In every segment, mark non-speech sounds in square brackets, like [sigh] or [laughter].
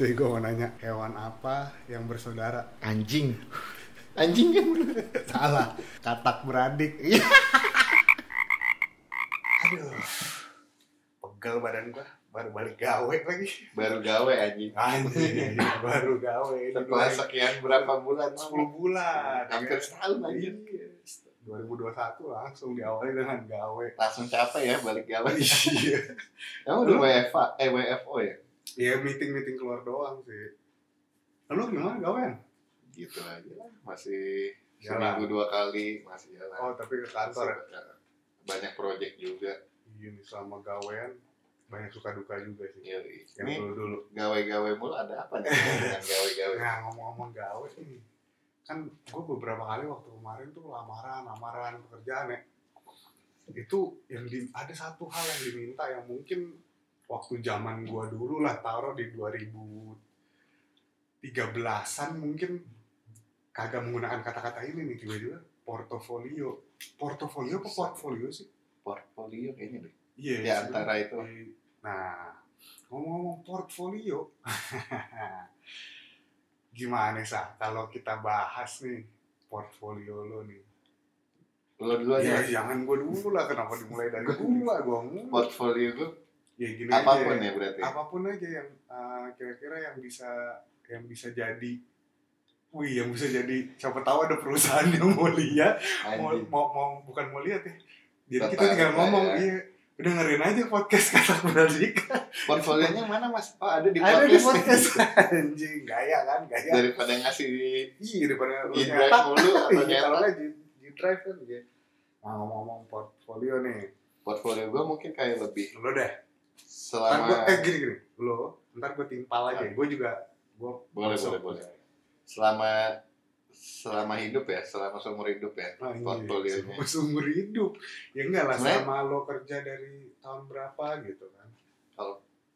Cuy, gue mau nanya, hewan apa yang bersaudara? Anjing. Anjing kan Salah, katak beradik. [laughs] Aduh, pegel badan gua. Baru balik gawe lagi. baru gawe anjing. Anjing, baru gawe. Setelah sekian berapa bulan? 10 bulan. Hampir ya. setahun anjing. Iya. 2021 langsung diawali dengan gawe. Langsung capek ya balik gawe. Iya. Kamu udah WFA, eh WFO ya? Iya, meeting-meeting keluar doang sih. Lu gimana gawean? Gitu aja lah. Masih Jalan. seminggu dua kali masih jalan. Oh, tapi ke kantor ya? Masih Banyak project juga. Iya, selama gawean banyak suka duka juga sih. Yoi. Yang Ini dulu dulu. gawe-gawe mulu ada apa nih [laughs] dengan gawe-gawe? Nah ngomong-ngomong gawe nih, kan gue beberapa kali waktu kemarin tuh lamaran, lamaran pekerjaan ya. Itu yang di, ada satu hal yang diminta yang mungkin waktu zaman gue dulu lah taruh di 2013an mungkin kagak menggunakan kata-kata ini nih tiba-tiba portofolio. Portofolio apa portfolio sih? Portfolio kayaknya deh. Iya. Di antara itu. Nah, ngomong-ngomong portfolio, [laughs] gimana sah kalau kita bahas nih portfolio lo nih? Lo dulu Ya aja. jangan gue dulu lah, kenapa dimulai dari [laughs] gua? Gue ngomong. Portfolio gue Ya gini apa pun aja, ya berarti. apa pun aja yang eh, kira-kira yang bisa yang bisa jadi Wih, yang bisa jadi siapa tahu ada perusahaan [laughs] yang mau lihat, mau, mau, mau bukan mau lihat ya. Jadi kita tinggal ngomong, ya. iya, dengerin aja podcast [laughs] kata Brazil. Portfolionya mana mas? Oh ada di Ada di podcast. podcast [laughs] anjing, gaya kan, gaya. Daripada ngasih di Iya daripada di drive mulu atau Iya, nyetak. di, di drive kan gitu. Nah, ngomong-ngomong portfolio nih, Portfolio gue mungkin kayak lebih lo deh. Ntar selama gua, eh gini gini, lo, ntar gue timpal aja. Gue juga, gue Boleh, boleh, boleh. selama selama hidup ya, selama seumur hidup ya. Nah, iya, Portfolionya. seumur- hidup. Ya enggak lah, Sebenarnya- sama lo kerja dari tahun berapa gitu kan.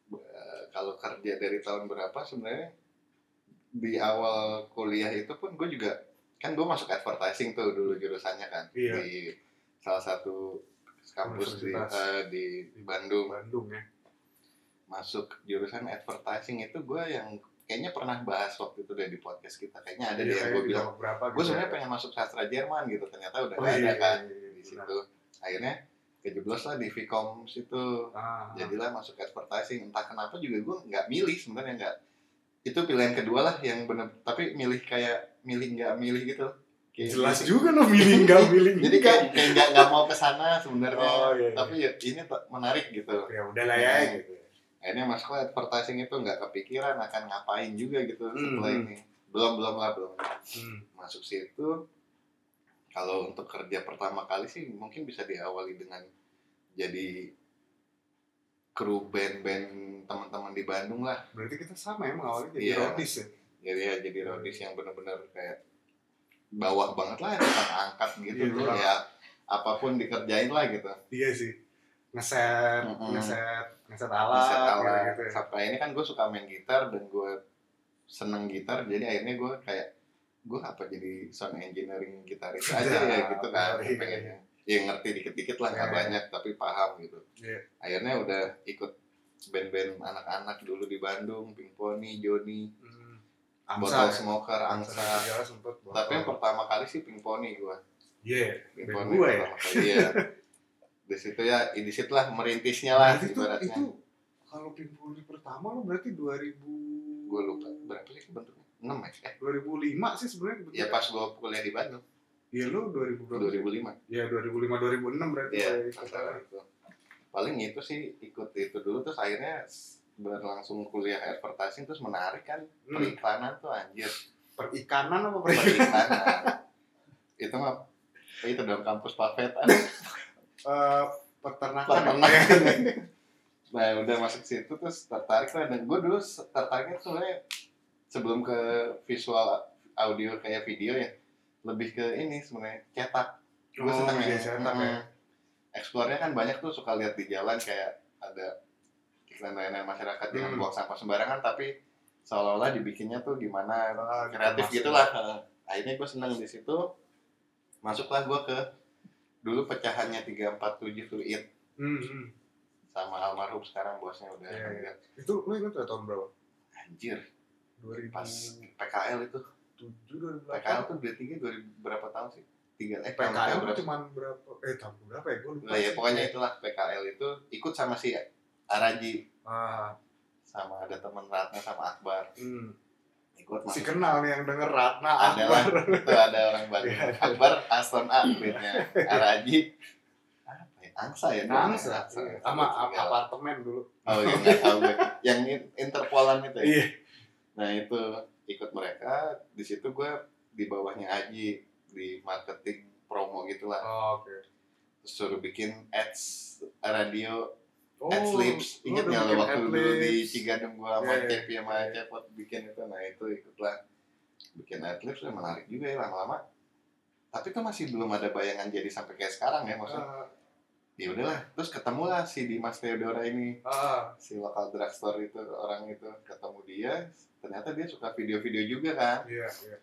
Eh, kalau kerja dari tahun berapa sebenarnya di awal kuliah itu pun gue juga kan gue masuk advertising tuh dulu jurusannya kan Iya. di salah satu kampus di, di di Bandung Bandung ya. Masuk jurusan advertising itu gue yang kayaknya pernah bahas waktu itu deh di podcast kita kayaknya ada Iya, deh kayak gue bilang berapa gue gitu sebenarnya ya. pengen masuk sastra Jerman gitu ternyata udah Oh, nggak iya, ada kan iya, iya, di benar. situ akhirnya kejeblos lah di Vcom situ Ah, jadilah masuk advertising entah kenapa juga gue nggak milih sebenarnya nggak itu pilihan kedua lah yang bener tapi milih kayak milih nggak milih gitu Kayak jelas gitu. juga lo milih nggak [laughs] milih jadi kayak kayak nggak nggak mau ke sana sebenarnya Oh, iya, iya. tapi ya ini menarik gitu ya udahlah ya Hmm. gitu. Akhirnya masuk ke advertising itu nggak kepikiran akan ngapain juga gitu setelah Hmm. ini belum belum lah belum Hmm. masuk situ kalau untuk kerja pertama kali sih mungkin bisa diawali dengan jadi kru band-band teman-teman di Bandung lah Berarti kita sama ya awalnya jadi rodis ya. jadi ya jadi rodis yang benar-benar kayak bawah banget lah tukang angkat gitu tukang- ya apa pun dikerjain lah gitu Iya sih. Ngeset, Mm-mm. ngeset, ngeset alat, Bisa tahu gitu, ya. sampai ini kan gue suka main gitar dan gue seneng gitar jadi akhirnya gue kayak gue apa jadi sound engineering gitaris aja [laughs] ya gitu kan Iya. pengennya ya ngerti dikit-dikit lah nggak Iya. banyak tapi paham gitu Iya. akhirnya udah ikut band-band anak-anak dulu di Bandung Pink Pony, Joni, Hmm. Botol ya. Smoker, Angsa botol. tapi yang pertama kali sih Pink Pony gue Iya, Pony gue ya. pertama kali iya [laughs] di situ ya di situ lah merintisnya lah Berarti itu, ibaratnya. itu kalau Pimpuli pertama lo berarti 2000 gue lupa berapa sih bentuknya? 6 ya? Eh, 2005 sih sebenarnya ya pas gue kuliah di Bandung. Iya lo 2000 berapa? 2005 Iya 2005 2006 berarti. Iya, masalah itu. Paling itu sih ikut itu dulu terus akhirnya berlangsung kuliah advertising terus menarik kan. Hmm. periklanan tuh anjir. Perikanan apa [laughs] perikanan? itu mah itu dong kampus Pafetan Eh, peternakan. peternakan. [laughs] Nah udah masuk situ terus tertarik lah. Dan gue dulu tertariknya tuh sebenarnya sebelum ke visual audio kayak video ya lebih ke ini sebenarnya cetak. Gue Oh, seneng iya, ya cetak ya. Explore-nya kan banyak tuh suka lihat di jalan kayak ada iklan layanan masyarakat Hmm. buang sampah sembarangan tapi seolah-olah dibikinnya tuh gimana. Ah, kreatif gitu, gitulah akhirnya gue seneng di situ. Masuklah gue ke dulu pecahannya 347 to it. Hmm, hmm. sama almarhum sekarang bosnya udah Iya, iya. meninggal. Itu lo ingat tahun berapa? anjir. 2007 pas PKL itu. 2008 PKL tuh 23 2000 berapa tahun sih? Tiga eh PKL tuh berapa? cuman berapa? Eh tahun berapa ya? Gue lupa Nah, ya pokoknya itulah PKL itu ikut sama si Araji. Ah. Sama ada teman Ratna sama Akbar. Hmm. Ikut si kenal nih yang denger Ratna Akbar. Itu ada orang baru Iya. Akbar Aston A duitnya. Araji apa ya? Angsa ya. Angsa. Iya. sama apartemen dulu. Oh iya nggak tahu gue. Yang in- Interpolan itu ya? Iya. Nah itu ikut mereka. Di situ gue di bawahnya Aji di marketing promo gitulah. Oh, oke. Terus suruh bikin ads radio oh Adlibs, udah nggak lo waktu dulu di. Cigadung gua sama Iya, iya. Cepi sama Cepot bikin itu, nah itu ikutlah. Bikin Adlibs ya menarik juga ya lama-lama. Tapi itu masih belum ada bayangan jadi sampai kayak sekarang ya maksudnya. Ah, Ya udahlah, terus ketemulah si Dimas Theodora ini, ah, si lokal drugstore itu orang itu. Ketemu dia, ternyata dia suka video-video juga kan, iya iya.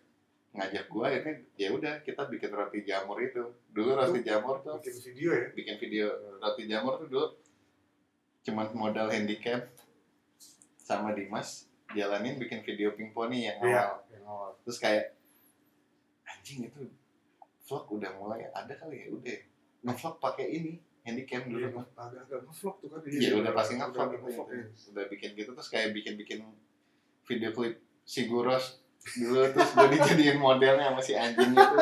Ngajak gua ini ya udah kita bikin roti jamur itu. Dulu roti jamur tuh bikin video ya? Bikin video. Roti jamur tuh dulu cuman modal handicap sama Dimas jalanin bikin video ping pony yang iya awal yang awal terus kayak anjing itu vlog udah mulai ada kali ya udah ngevlog pakai ini handicap iya dulu agak-agak ngevlog tuh kan iya udah pasti ngevlog udah gitu ngevlog, ya. iya. udah bikin gitu terus kayak bikin bikin video klip Siguros dulu terus gue dijadiin modelnya sama si anjing itu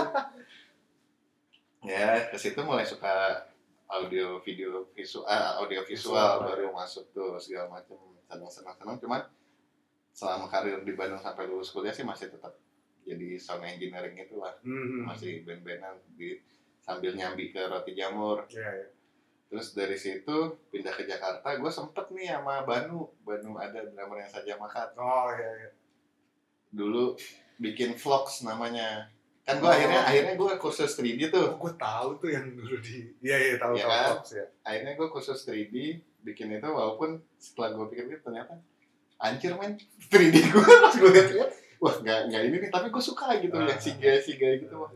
[laughs] ya ke situ mulai suka audio video visual audio visual. Visual, baru masuk tuh segala macam senang senang senang cuman selama karir di Bandung sampai lulus kuliah sih masih tetap jadi sound engineering itu lah Hmm, masih band-bandan di sambil nyambi ke roti jamur. Iya iya. Terus dari situ pindah ke Jakarta gue sempet nih sama Banu. Banu ada drummer yang saja makat. Oh iya iya. Dulu bikin vlogs namanya kan gue Oh. akhirnya akhirnya gue kursus 3D tuh. Oh gue tahu tuh yang dulu di iya iya tahu tahu kan? Ya akhirnya gue kursus 3D bikin itu walaupun setelah gue pikir ternyata anjir men. 3D gue [laughs] pas gue lihat wah nggak nggak ini nih tapi gue suka gitu Ah. yang siga siga gitu wah.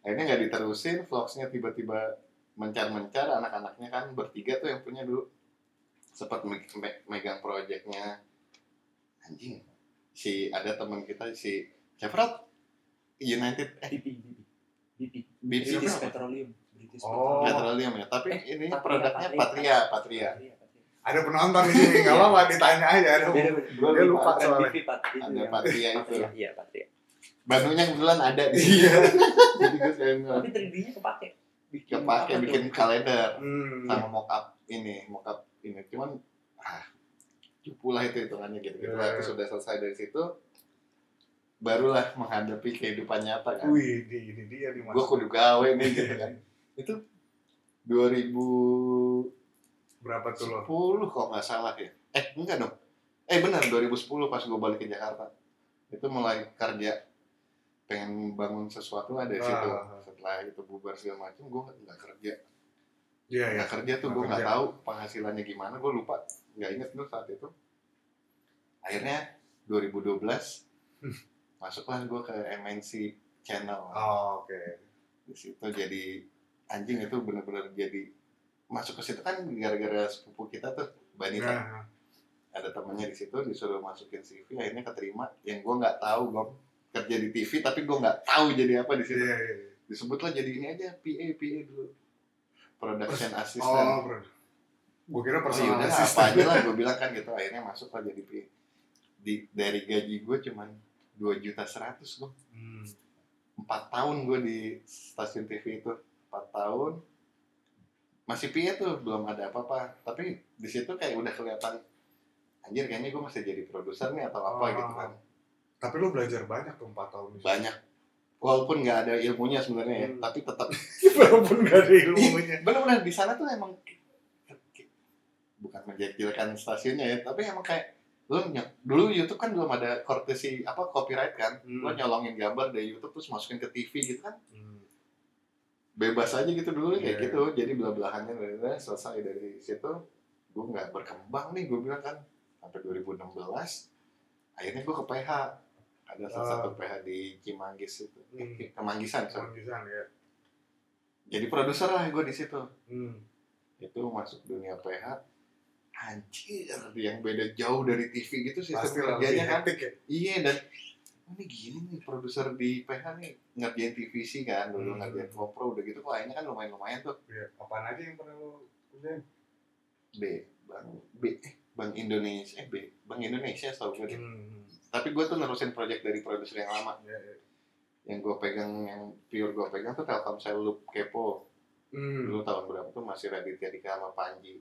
Akhirnya nggak diterusin vlogsnya tiba-tiba mencar-mencar anak-anaknya kan bertiga tuh yang punya dulu. Sempat me- me- megang proyeknya anjing si ada teman kita si siapa United eh BP BP BP British? Petroleum British Oh. Petroleum ya tapi Eh, ini Patria, produknya Patria. Patria Patria Patria, Patria. ada penonton di sini nggak apa-apa ditanya aja ada Beda, beda. Gua dia lupa. soalnya Ada yang- Patria itu. Patria, Iya, Patria. Bandungnya kebetulan ada di iya [laughs] jadi gue sekalian Tapi 3D-nya kepake. Bikin kepake bikin kalender hmm. sama mock up ini mock up ini cuman ah cupu lah itu hitungannya gitu gitu Iya. terus sudah selesai dari situ barulah menghadapi kehidupan nyata kan. Wih di ini dia di gue kudu gawe nih gitu kan. Itu 2010 berapa tuh lo kalau nggak salah ya. Eh enggak dong. Eh benar 2010 pas gue balik ke Jakarta. Itu mulai kerja pengen bangun sesuatu lah dari Ah. situ setelah itu bubar segala macam gue nggak kerja. Iya iya. Nggak kerja tuh gue nggak tahu penghasilannya gimana gue lupa. Nggak inget dulu saat itu. Akhirnya 2012 Hmm. Masuklah gue ke MNC channel. Oh, oke. Di situ jadi anjing itu bener-bener jadi masuk ke situ kan gara-gara sepupu kita tuh Banita nah, ada temennya di situ disuruh masukin CV akhirnya keterima. Yang gue nggak tahu gue kerja di TV tapi gue nggak tahu jadi apa di situ. Iya iya. Iya. disebutlah jadi ini aja PA PA dulu. Production oh assistant. bro gue kira Oh, personal apa assistant. aja lah gue [laughs] bilang kan gitu akhirnya masuk lah jadi PA di dari gaji gue cuman dua juta seratus gue hmm. empat tahun gue di stasiun TV itu. Empat tahun. Masih PA tuh belum ada apa-apa. Tapi di situ kayak udah kelihatan anjir kayaknya gue masih jadi produser nih atau apa Oh. gitu kan. Tapi lo belajar banyak tuh 4 tahun banyak. Walaupun nggak ada ilmunya sebenarnya ya Hmm. tapi tetap [laughs] walaupun gak ada ilmunya. Benar-benar di sana tuh emang bukan menjekilkan stasiunnya ya tapi emang kayak lu dulu YouTube kan belum ada courtesy apa copyright kan Hmm. lu nyolongin gambar dari YouTube terus masukin ke TV gitu kan Hmm. bebas aja gitu dulu kayak Iya. gitu jadi belah belahannya dari selesai dari situ gue nggak berkembang nih gue bilang kan sampai 2016 akhirnya gue ke PH ada salah Ah. satu PH di Cimanggis itu Hmm. Eh, Kemanggisan ya jadi produser lah gue di situ hmm. itu masuk dunia PH anjir yang beda jauh dari TV gitu sistem Pasti kerjanya kan ya. iya dan oh, ini gini nih produser di PH nih ngerjain TVC kan dulu Hmm. ngerjain GoPro udah gitu kok akhirnya kan lumayan lumayan tuh Iya. Apaan aja yang pernah lo kerjain? B Bang B eh Bank Indonesia eh B Bank Indonesia tau gue. Hmm. tapi gue tuh nerusin project dari produser yang lama Iya, iya. yang gue pegang yang pure gue pegang tuh Telkomsel Loop Kepo Hmm. dulu tahun berapa tuh masih Raditya Dika sama Panji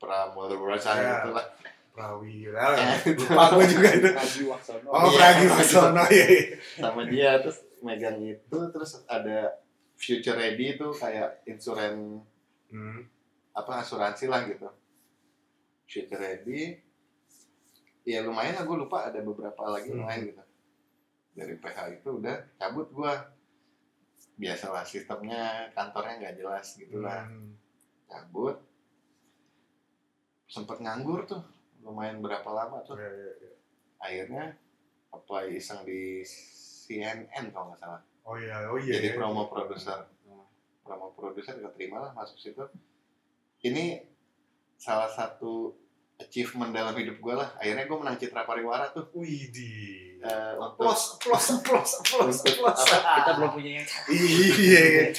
Pramodarasa Ya. gitu lah Prawira. Lupa gue juga itu. Raji Waksono. Oh. Pragi Waksono iya. iya. sama dia terus megang itu terus ada future ready itu kayak insuran Hmm. apa asuransi lah gitu future ready ya lumayan lah gue lupa ada beberapa lagi Hmm. lumayan gitu dari PH itu udah cabut gue biasalah sistemnya kantornya nggak jelas gitu lah Hmm. cabut sempet nganggur tuh lumayan berapa lama tuh Iya, iya, iya. akhirnya apply iseng di CNN kalau nggak salah Oh iya, oh iya. jadi iya. promo produser Hmm. promo produser keterima lah masuk situ ini salah satu achievement dalam hidup gue lah akhirnya gue menang Citra Pariwara tuh Wih di. Untuk Plus, plus, plus, plus, plus. Kita belum punya yang Iya.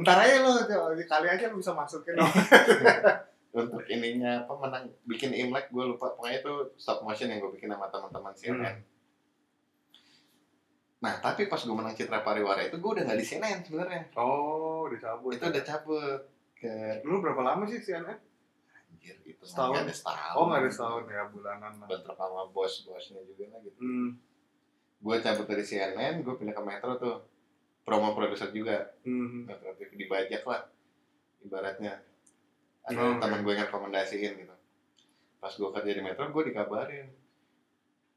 Ntar aja lo, kali aja lo bisa masukin. [laughs] untuk ininya apa menang bikin imlek gue lupa pokoknya itu stop motion yang gue bikin sama teman-teman CNN nah tapi pas gue menang Citra Pariwara itu gue udah nggak di CNN sebenarnya Oh, dicabut. itu udah cabut ke Lu berapa lama sih CNN? anjir itu Setahun? ada setahun Oh, nggak ada setahun ya, bulanan lah. bentrok sama bos-bosnya juga lah gitu Hmm. gue cabut dari CNN gue pindah ke Metro tuh promo produser juga Hmm. Metro TV dibajak lah ibaratnya ada Oh, teman oke. gue yang rekomendasiin gitu pas gue kerja di Metro gue dikabarin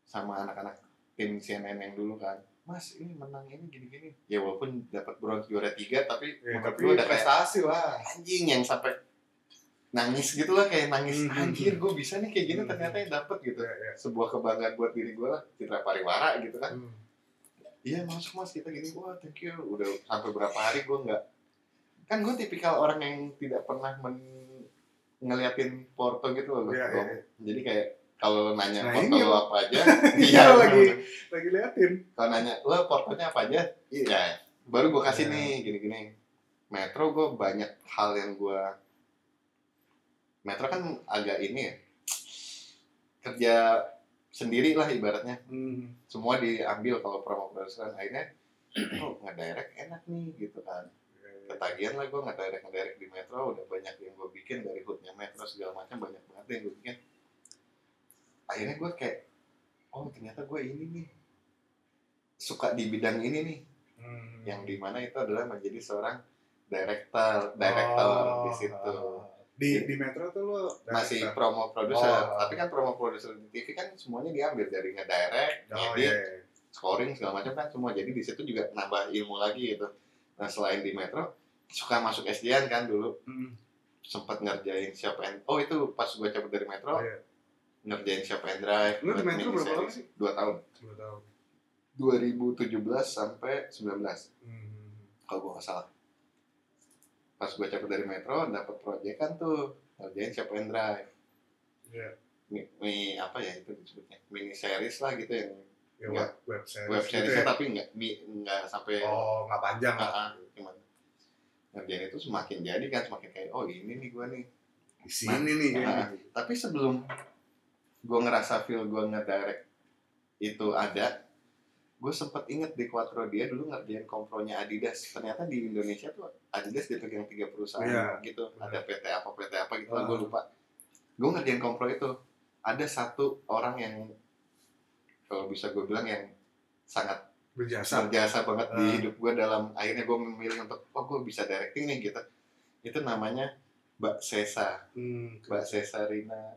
sama anak-anak tim CNN yang dulu kan mas ini menang ini gini-gini ya walaupun dapat bronze juara tiga tapi Ya, menurut tapi gue udah prestasi lah. anjing yang sampai nangis gitu lah kayak nangis Mhm. anjir gue bisa nih kayak gini Mhm. ternyata yang dapet gitu Ya, ya. sebuah kebanggaan buat diri gue lah Citra Pariwara gitu kan Hmm. iya masuk mas kita gini wah thank you udah sampai berapa hari gue nggak kan gue tipikal orang yang tidak pernah men ngeliatin Porto gitu loh Iya, Gua- iya, iya. jadi kayak kalau nanya Nah, Porto lo apa aja [laughs] Iya, lagi. bener. Lagi liatin. kalau nanya lo Portonya apa aja iya baru gue kasih Iya. nih gini-gini Metro gue banyak hal yang gue Metro kan agak ini ya kerja sendiri lah ibaratnya Hmm. semua diambil kalau promo produser akhirnya [clears throat] oh ngedirect enak nih gitu kan ketagihan lah gue ngedirect ngedirect di Metro udah banyak yang gue bikin dari hoodnya Metro segala macam banyak banget yang gue bikin akhirnya gue kayak oh ternyata gue ini nih suka di bidang ini nih Hmm. yang di mana itu adalah menjadi seorang director director Oh, di situ oh. Di di Metro tuh lo masih director. promo produser Oh. tapi kan promo produser di TV kan semuanya diambil dari ngedirect Oh ngedit iya. scoring segala macam kan semua jadi di situ juga nambah ilmu lagi gitu nah selain di Metro suka masuk SDN kan dulu Hmm. sempat ngerjain siapa and oh itu pas gue cabut dari Metro Oh, iya. ngerjain siapa and drive Lu di Metro berapa lama sih? dua tahun Dua tahun. 2017 sampai 19 Hmm. kalau gue nggak salah pas gue cabut dari Metro dapat proyek kan tuh ngerjain siapa and drive Iya. mi, mi- apa ya itu disebutnya mini series lah gitu yang Ya, web, web series. web gitu seriesnya ya. tapi nggak nggak sampai Oh, nggak panjang lah. Ah, ah, cuman ngerjain itu semakin jadi kan semakin kayak oh ini nih gue nih Di sini nih Nah, kayaknya. tapi sebelum gue ngerasa feel gue ngedirect itu ada gue sempet inget di Quattro dia dulu ngerjain kompronya Adidas ternyata di Indonesia tuh Adidas dipegang tiga perusahaan Iya, gitu benar. ada PT apa PT apa gitu Ah. gue lupa gue ngerjain kompro itu ada satu orang yang kalau bisa gue bilang yang sangat Berjasa. berjasa banget di Ah. hidup gue dalam akhirnya gue memilih untuk oh gue bisa directing nih gitu itu namanya Mbak Sesa Hmm. Mbak Cesarina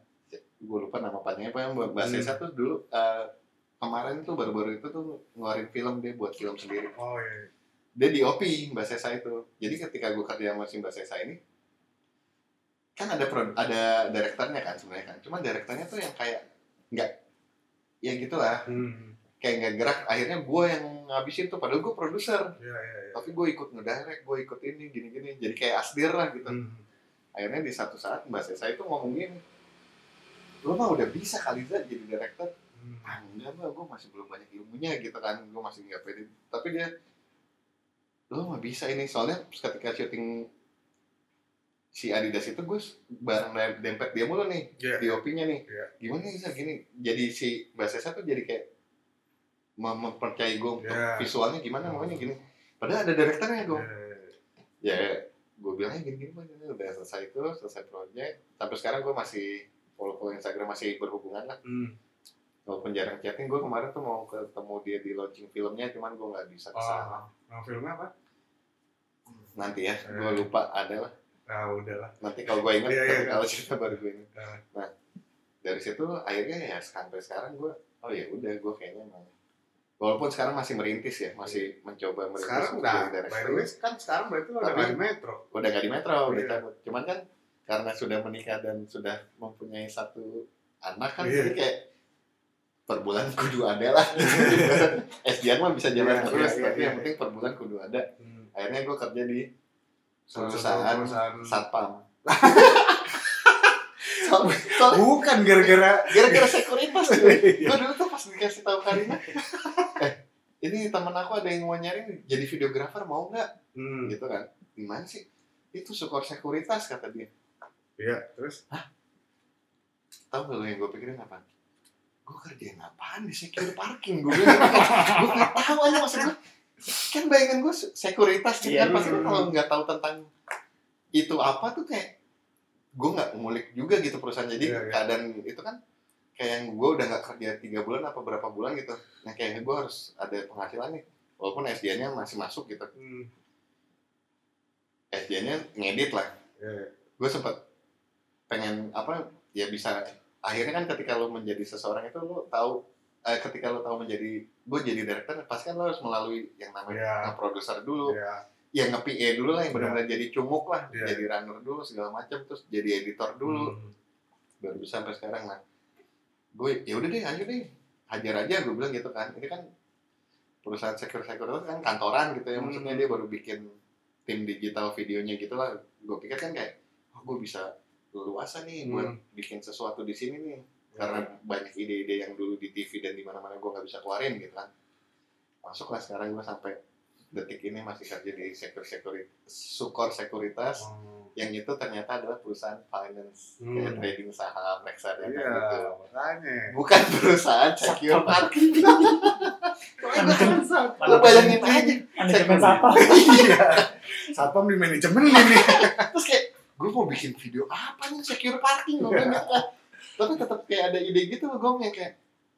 gue lupa nama panjangnya apa yang Mbak Hmm. Sesa tuh dulu eh, kemarin tuh baru-baru itu tuh ngeluarin film dia buat film sendiri Oh iya. dia di OP Mbak Sesa itu jadi ketika gue kerja sama si Mbak Sesa ini kan ada pro, ada direkturnya kan sebenarnya kan cuma direkturnya tuh yang kayak nggak ya gitulah Hmm. Kayak nggak gerak akhirnya gue yang ngabisin tuh padahal gue produser Iya, iya, iya. tapi gue ikut ngedirect gue ikut ini gini-gini jadi kayak asdir lah gitu Hmm. akhirnya di satu saat mbak Sesa itu ngomong gini lo mah udah bisa kali Za jadi director Hmm. ah enggak mbak gue masih belum banyak ilmunya gitu kan gue masih nggak pede tapi dia lo mah bisa ini soalnya ketika syuting si Adidas itu gue bareng dem- dempet dia mulu nih Iya. DOP-nya nih Iya. gimana bisa gini jadi si Mbak Sesa tuh jadi kayak mempercayai gue untuk Iya. visualnya gimana namanya gini padahal ada direkturnya gue Eh, ya gue bilangnya gini gini Pak, ini udah selesai itu selesai proyek sampai sekarang gue masih follow follow Instagram masih berhubungan lah hmm. walaupun jarang chatting gue kemarin tuh mau ketemu dia di launching filmnya cuman gue nggak bisa ke sana Oh, nama filmnya apa? nanti ya gue Eh. lupa ada lah Ah, udahlah. nanti kalau gue ingat [laughs] Iya, iya, iya. kalau cerita baru gue ingat Eh. nah dari situ akhirnya ya sampai sekarang gue oh ya udah gue kayaknya emang walaupun sekarang masih merintis ya masih mencoba merintis Sekarang udah, by director. the way, kan sekarang berarti lo udah nggak di Metro. udah gak di metro udah Iya. cabut cuman kan karena sudah menikah dan sudah mempunyai satu anak kan Iya. jadi kayak per bulan kudu ada lah [laughs] SDN mah bisa jalan Iya, terus iya, tapi iya, yang iya. penting per bulan kudu ada Hmm. akhirnya gue kerja di perusahaan perusahaan. satpam [laughs] Bukan gara-gara gara-gara sekuritas cuy. Iya. gue dulu tuh pas dikasih tahu Karina. [laughs] Eh ini temen aku ada yang mau nyari jadi videografer mau nggak? Hmm. gitu kan. Gimana sih? Itu sukor sekuritas kata dia. Iya, terus? Tahu gak lo yang gue pikirin apa gue kerjain apaan di secure parking gue [laughs] gue nggak tahu aja maksud gue kan bayangan gue sekuritas gitu Iya, kan pasti iya. kalau nggak tahu tentang itu apa tuh kayak gue nggak ngulik juga gitu perusahaan jadi Iya, iya. keadaan itu kan kayak yang gue udah nggak kerja tiga bulan apa berapa bulan gitu nah kayak gue harus ada penghasilan nih walaupun SDN-nya masih masuk gitu hmm. SDN-nya ngedit lah Iya. gue sempet pengen apa ya bisa akhirnya kan ketika lo menjadi seseorang itu lo tahu eh, ketika lo tahu menjadi gue jadi director pasti kan lo harus melalui yang namanya Iya. nge-producer dulu Iya. yang nge-PA dulu lah yang benar-benar jadi cumuk lah Iya. jadi runner dulu segala macam terus jadi editor dulu Hmm. baru bisa sampai sekarang nah gue ya udah deh ayo deh hajar aja gue bilang gitu kan ini kan perusahaan secure itu kan kantoran gitu ya Hmm. maksudnya dia baru bikin tim digital videonya gitu lah gue pikir kan kayak oh gue bisa luasa nih buat Hmm. bikin sesuatu di sini nih karena banyak ide-ide yang dulu di TV dan di mana-mana gue nggak bisa keluarin gitu kan masuklah sekarang gue sampai detik ini masih kerja di secure security sukor sekuritas Oh. yang itu ternyata adalah perusahaan finance Hmm. kayak trading saham reksadana Iya, gitu makanya. bukan perusahaan secure parking Manajemen- lo bayangin aja Manajemen apa? [laughs] Iya. Satpam di manajemen ini. terus kayak gue mau bikin video apa nih secure parking gue kan tapi tetap kayak ada ide gitu gue yang kayak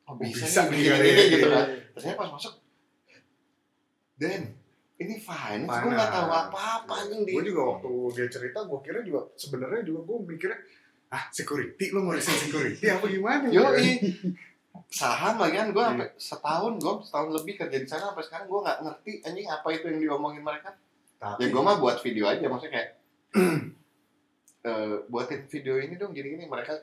oh bisa, Bisa nih bikin iya, ini iya, gitu iya. kan ternyata pas masuk Dan ini finance gue nggak tahu apa-apa anjing di Gue juga waktu dia cerita, gue kira juga sebenarnya juga gue mikirnya ah security lo ngurusin security apa gimana? yo saham lagi kan gue Iya. sampai setahun gue setahun lebih kerja di sana sampai sekarang gue nggak ngerti anjing apa itu yang diomongin mereka Tapi, ya gue mah buat video aja maksudnya kayak [clears throat] eh, buatin video ini dong gini-gini mereka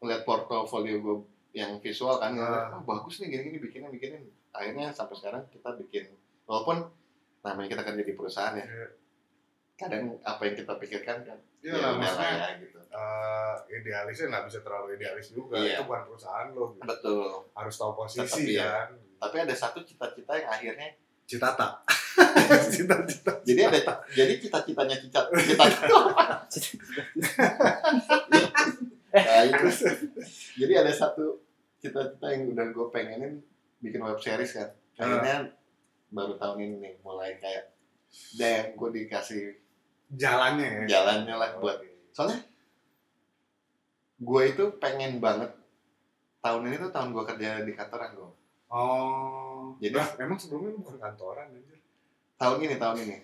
ngeliat portofolio gue yang visual kan Ah. oh, bagus nih gini-gini bikinin bikinin akhirnya sampai sekarang kita bikin walaupun namanya kita kerja di perusahaan ya Iya. kadang apa yang kita pikirkan kan Iya ya lah, udah maksudnya ya gitu eh, idealisnya nggak bisa terlalu idealis juga. Iya. Itu bukan perusahaan lo. gitu. betul Harus tahu posisi Tetap iya. kan. tapi ada satu cita-cita yang akhirnya Citata. [laughs] Cita-cita. jadi ada jadi cita-citanya cita cita [laughs] nah, itu. jadi ada satu cita-cita yang udah gue pengenin bikin web series kan akhirnya baru tahun ini nih mulai kayak dan gue dikasih Jalannya ya. jalannya lah buat soalnya gue itu pengen banget tahun ini tuh tahun gue kerja di kantoran gue Oh. Jadi- Lah, emang sebelumnya lu bukan kantoran anjir. tahun ini tahun ini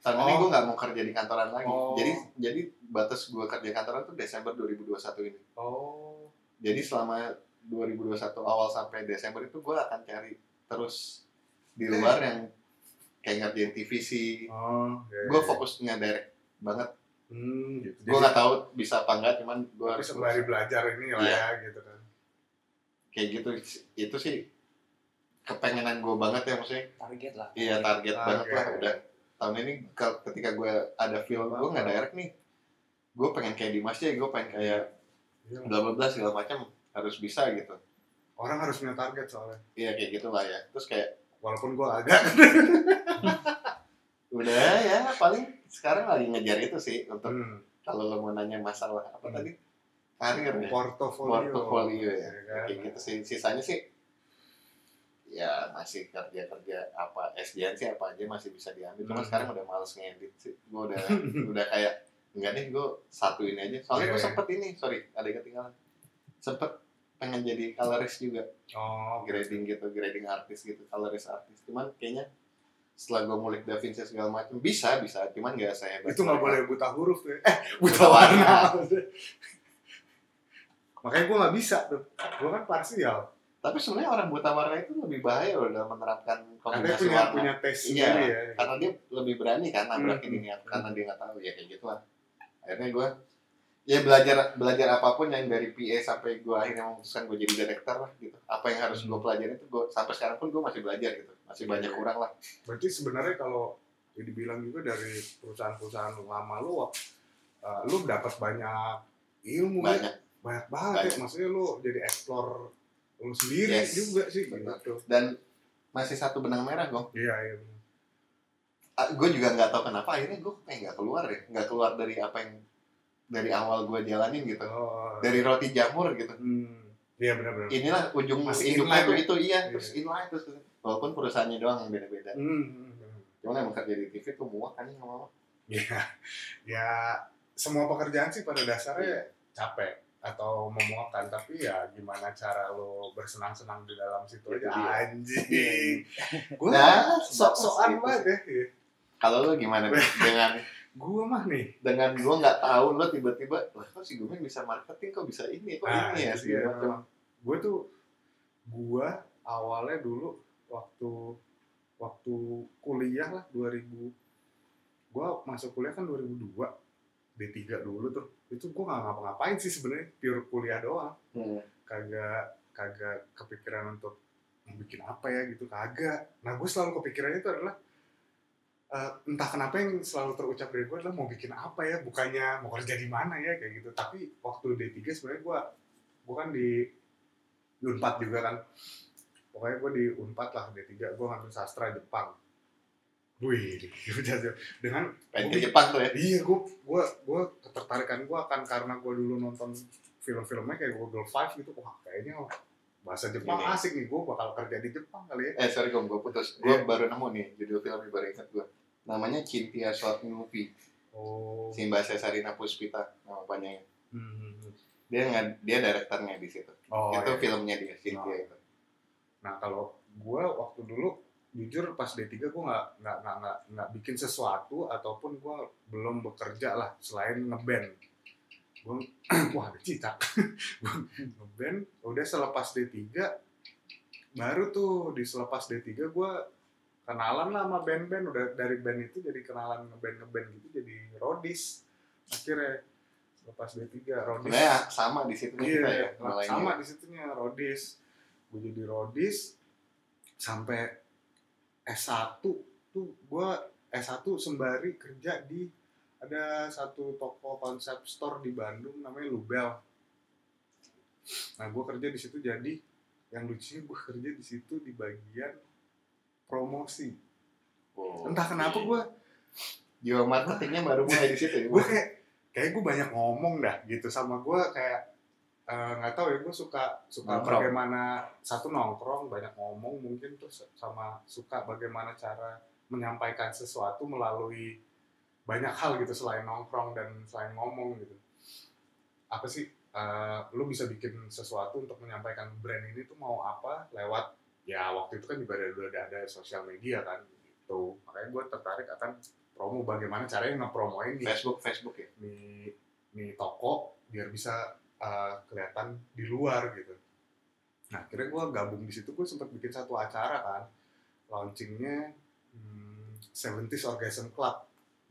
tahun ini Oh. gue nggak mau kerja di kantoran lagi Oh. jadi jadi batas gue kerja kantoran tuh Desember 2021 ini Oh. jadi selama 2021 awal sampai Desember itu gue akan cari terus di luar yang kayak ngerjain TVC Oh. iya, gue iya. fokus ngedirect banget Hmm, gitu. gue nggak tahu bisa apa enggak cuman gue harus sembari belajar ini lah Iya. ya gitu kan. kayak gitu itu sih kepengenan gue banget ya maksudnya Target lah. iya target banget lah Target. udah tahun ini ke- ketika gue ada film gue nggak direct nih gue pengen kayak Dimas aja gue pengen kayak Iya. bla bla bla segala macam harus bisa gitu orang harus punya target soalnya iya kayak gitu lah ya terus kayak walaupun gue agak. [laughs] Udah ya paling sekarang lagi ngejar itu sih untuk hmm, kalau lo mau nanya masalah apa Hmm. tadi? Karir ya? Portofolio. Portofolio ya. Kan? kayak gitu sih. Sisanya sih ya masih kerja kerja apa SDN sih apa aja masih bisa diambil. Cuma Hmm. sekarang udah males ngedit sih. Gue udah [laughs] udah kayak enggak deh gue satu ini aja. Soalnya gue Iya. sempet ini sorry ada yang ketinggalan. Sempet pengen jadi colorist juga. Oh grading gitu grading artis gitu colorist artis. Cuman kayaknya setelah gue mulik Da Vinci segala macam bisa bisa. Cuman nggak saya itu nggak boleh buta huruf tuh eh buta Buta warna. warna. [laughs] makanya gue nggak bisa tuh. Gue kan parsial. Tapi sebenarnya orang buta warna itu lebih bahaya loh dalam menerapkan kombinasi punya warna. punya tes Iya, ya. karena dia lebih berani kan nabrakin Hmm. ini karena dia nggak tahu. Ya kayak gitu lah akhirnya gue ya belajar belajar apa pun yang dari PA sampai gue akhirnya memutuskan gue jadi director lah gitu. Apa yang harus gue pelajarin itu gue sampai sekarang pun gue masih belajar gitu. Masih banyak Iya. kurang lah. Berarti sebenarnya kalau ya dibilang juga dari perusahaan-perusahaan lama lu uh, lu dapat banyak ilmu ya. banyak. Banyak banget ya maksudnya lu jadi explore lu sendiri Yes. juga sih Benar. gitu dan masih satu benang merah gue iya iya gue juga nggak tahu kenapa akhirnya gue kayak nggak keluar ya. Nggak keluar dari apa yang dari awal gue jalanin gitu. Oh. Dari roti jamur gitu. Hmm. iya benar-benar inilah ujung Masih hidupnya tuh ya? itu iya Iya. terus inline terus. Walaupun perusahaannya doang yang beda-beda. Hmm. hmm, hmm. cuman emang kerja di TV tuh muak kan sama ya ya semua pekerjaan sih pada dasarnya capek atau memuakkan tapi ya gimana cara lo bersenang-senang di dalam situ Itu aja anjing. Gue Nah, sok-sokan gitu banget ya Kalau lu gimana dengan gue mah nih. Dengan gua nggak tahu lo tiba-tiba lah kok si Gumen bisa marketing? Kok bisa ini? Kok Ah, ini ya? macam. gue tuh gue awalnya dulu waktu waktu kuliah lah 2000 gue masuk kuliah kan 2002 D3 dulu tuh. Itu gue nggak ngapa-ngapain sih sebenarnya pure kuliah doang. Hmm. kagak kagak kepikiran untuk bikin apa ya gitu kagak. Nah gue selalu kepikirannya itu adalah eh, entah kenapa yang selalu terucap dari gue adalah mau bikin apa ya bukannya mau kerja di mana ya kayak gitu. Tapi waktu D3 sebenarnya gue gue kan di di Unpad juga kan. Pokoknya gue di Unpad lah D3 gue ngambil sastra Jepang. Wih [laughs] dengan pengen ke Jepang tuh ya? Iya, gue gue gue ketertarikan gue akan karena gue dulu nonton film-filmnya kayak Google Five gitu, wah kayaknya bahasa Jepang Ini. asik nih, gue bakal kerja di Jepang kali ya. eh sorry gom gue putus. Gue Iya. baru nemu nih judul filmnya baru ingat gue namanya Cintia Short Movie Oh. si Mbak Cesarina Puspita nama panjangnya Hmm. dia nggak dia direkturnya di situ Oh, itu iya. filmnya dia Cynthia Oh. itu Nah kalau gue waktu dulu jujur pas D3 gue nggak nggak nggak nggak bikin sesuatu ataupun gue belum bekerja lah selain ngeband. Gue [clears throat] wah ada. [laughs] Gua ngeband udah selepas D3 baru tuh di selepas D3 gue kenalan lah sama band-band udah dari band itu jadi kenalan ngeband ngeband gitu jadi rodis akhirnya selepas D3 rodis sebenarnya sama di situ Iya, kita ya mulainya. sama di situnya Rodis. Gue jadi Rodis sampai S1 tuh gue S1 sembari kerja di ada satu toko konsep store di Bandung namanya Lubel. Nah, gue kerja di situ jadi yang lucunya gue kerja di situ di bagian promosi. Oh, Entah kenapa iya. gue jiwa marketingnya baru mulai di situ ya gue kayak kayak gue banyak ngomong dah gitu sama gue kayak eh, nggak tahu ya gue suka suka Nongkrong. bagaimana satu nongkrong banyak ngomong mungkin terus sama suka bagaimana cara menyampaikan sesuatu melalui banyak hal gitu selain nongkrong dan selain ngomong gitu apa sih eh, lu bisa bikin sesuatu untuk menyampaikan brand ini tuh mau apa lewat ya waktu itu kan juga ada udah ada sosial media kan gitu makanya gue tertarik akan promo bagaimana caranya ngepromoin nih Facebook Facebook ya nih nih toko biar bisa uh, kelihatan di luar gitu. Nah, akhirnya gue gabung di situ gue sempat bikin satu acara kan, launchingnya hmm, 70s Orgasm Club.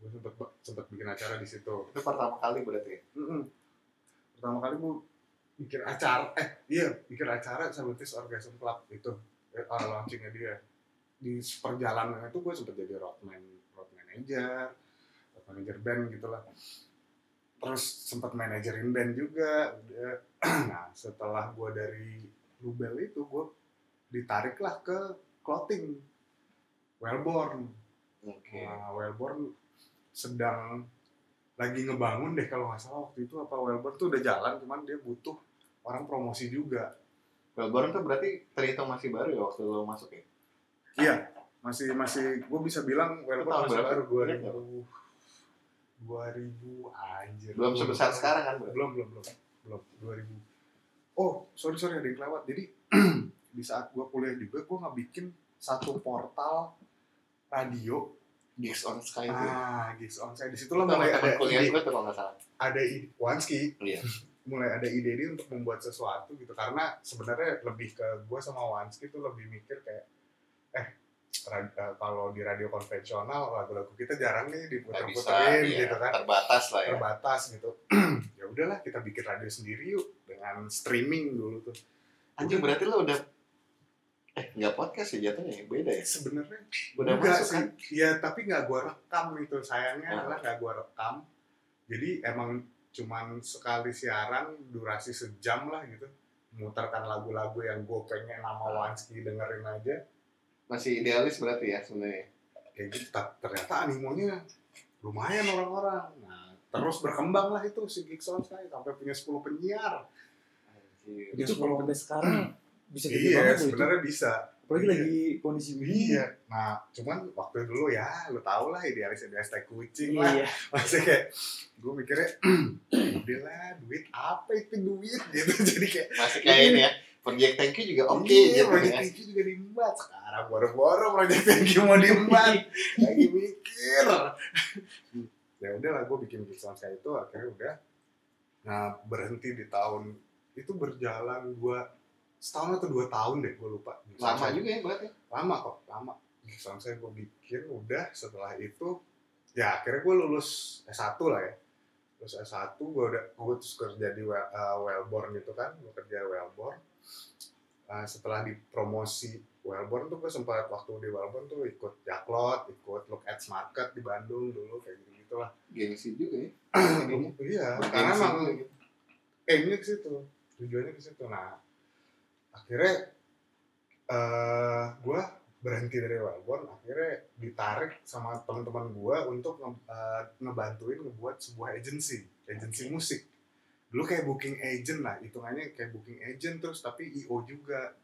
Gue sempat sempat bikin acara di situ. itu pertama kali berarti ya Mm-mm. Pertama kali gue bikin acara, eh iya bikin acara 70s Orgasm Club itu uh, launchingnya dia. Di perjalanan itu gue sempat jadi roadman, road manager, road manager band gitu lah. Terus sempat manajerin band juga. Udah [clears throat] nah setelah gue dari Lubel itu gue ditarik lah ke clothing. Wellborn. Oke. nah, Wellborn sedang lagi ngebangun deh kalau nggak salah waktu itu apa. Wellborn tuh udah jalan cuman dia butuh orang promosi juga Melbourne tuh berarti terhitung masih baru ya waktu lo masuk ya? iya masih masih gue bisa bilang tahun masih berapa? baru Ingat nggak? 2000 2000 anjir Belum sebesar sekarang kan? Belum belum belum belum 2000 oh sorry sorry ada yang kelewat jadi [clears throat] di saat gue kuliah juga gue nggak bikin satu portal radio Gigs on Sky itu. ah gigs on saya di situ lah mulai ada kuliah ide gue tuh kalau nggak salah. ada ide Wanski Iya. [laughs] mulai ada ide dia untuk membuat sesuatu gitu karena sebenarnya lebih ke gue sama Wanski tuh lebih mikir kayak eh eh, kalau di radio konvensional lagu-lagu kita jarang nih iya, gitu kan terbatas lah ya. terbatas gitu [clears throat] ya udahlah kita bikin radio sendiri yuk dengan streaming dulu tuh Anjing berarti lo udah eh nggak podcast ya jatuhnya ya? beda ya? sebenarnya Udah masuk sih kan? ya tapi nggak gua rekam itu sayangnya Ah. adalah nggak gua rekam jadi emang cuman sekali siaran durasi sejam lah gitu mutarkan lagu-lagu yang gue pengen nama Ah. Wanski dengerin aja Masih idealis berarti ya sebenarnya. kayak gitu Ta- ternyata animonya lumayan orang-orang nah terus berkembang lah itu si Geeks on Sky sampai punya 10 penyiar Anjir. Itu kalau sampai sekarang bisa gede iya banget sebenarnya bisa Apalagi Iya. lagi kondisi begini. Iya, nah cuman waktu dulu ya, lu tau lah idealis idealis tai kucing lah. Iya. [laughs] Maksudnya kayak, gue mikirnya, [clears throat] udah lah, duit apa itu duit [laughs] gitu. Jadi kayak, Masih kayak ini ya. Project Thank You juga oke iya, gitu Project ya. Thank You juga diembat. Sekarang boro-boro Project [laughs] Thank You mau diembat. Lagi mikir. ya udah lah, gue bikin Geeks kayak itu, akhirnya udah. Nah, berhenti di tahun, itu berjalan dua, setahun atau dua tahun deh, gue lupa. Lama juga ya berarti. lama kok lama Sound saya gue bikin udah setelah itu ya akhirnya gue lulus S1 lah ya lulus S1 gue udah gue terus kerja di Well- eh, Wellborn gitu kan gue kerja di Wellborn Eh, setelah dipromosi Wellborn tuh gue sempat waktu di Wellborn tuh ikut Jaklot ikut Look at Market di Bandung dulu kayak gitu gitu lah Gengsi juga ya. [clears throat] iya karena emang juga gitu. aimnya ke situ tujuannya ke situ nah akhirnya eh gue berhenti dari Wellborn akhirnya ditarik sama teman-teman gue untuk nge- eh, ngebantuin ngebuat sebuah agency agency musik dulu kayak booking agent lah hitungannya kayak booking agent terus tapi io juga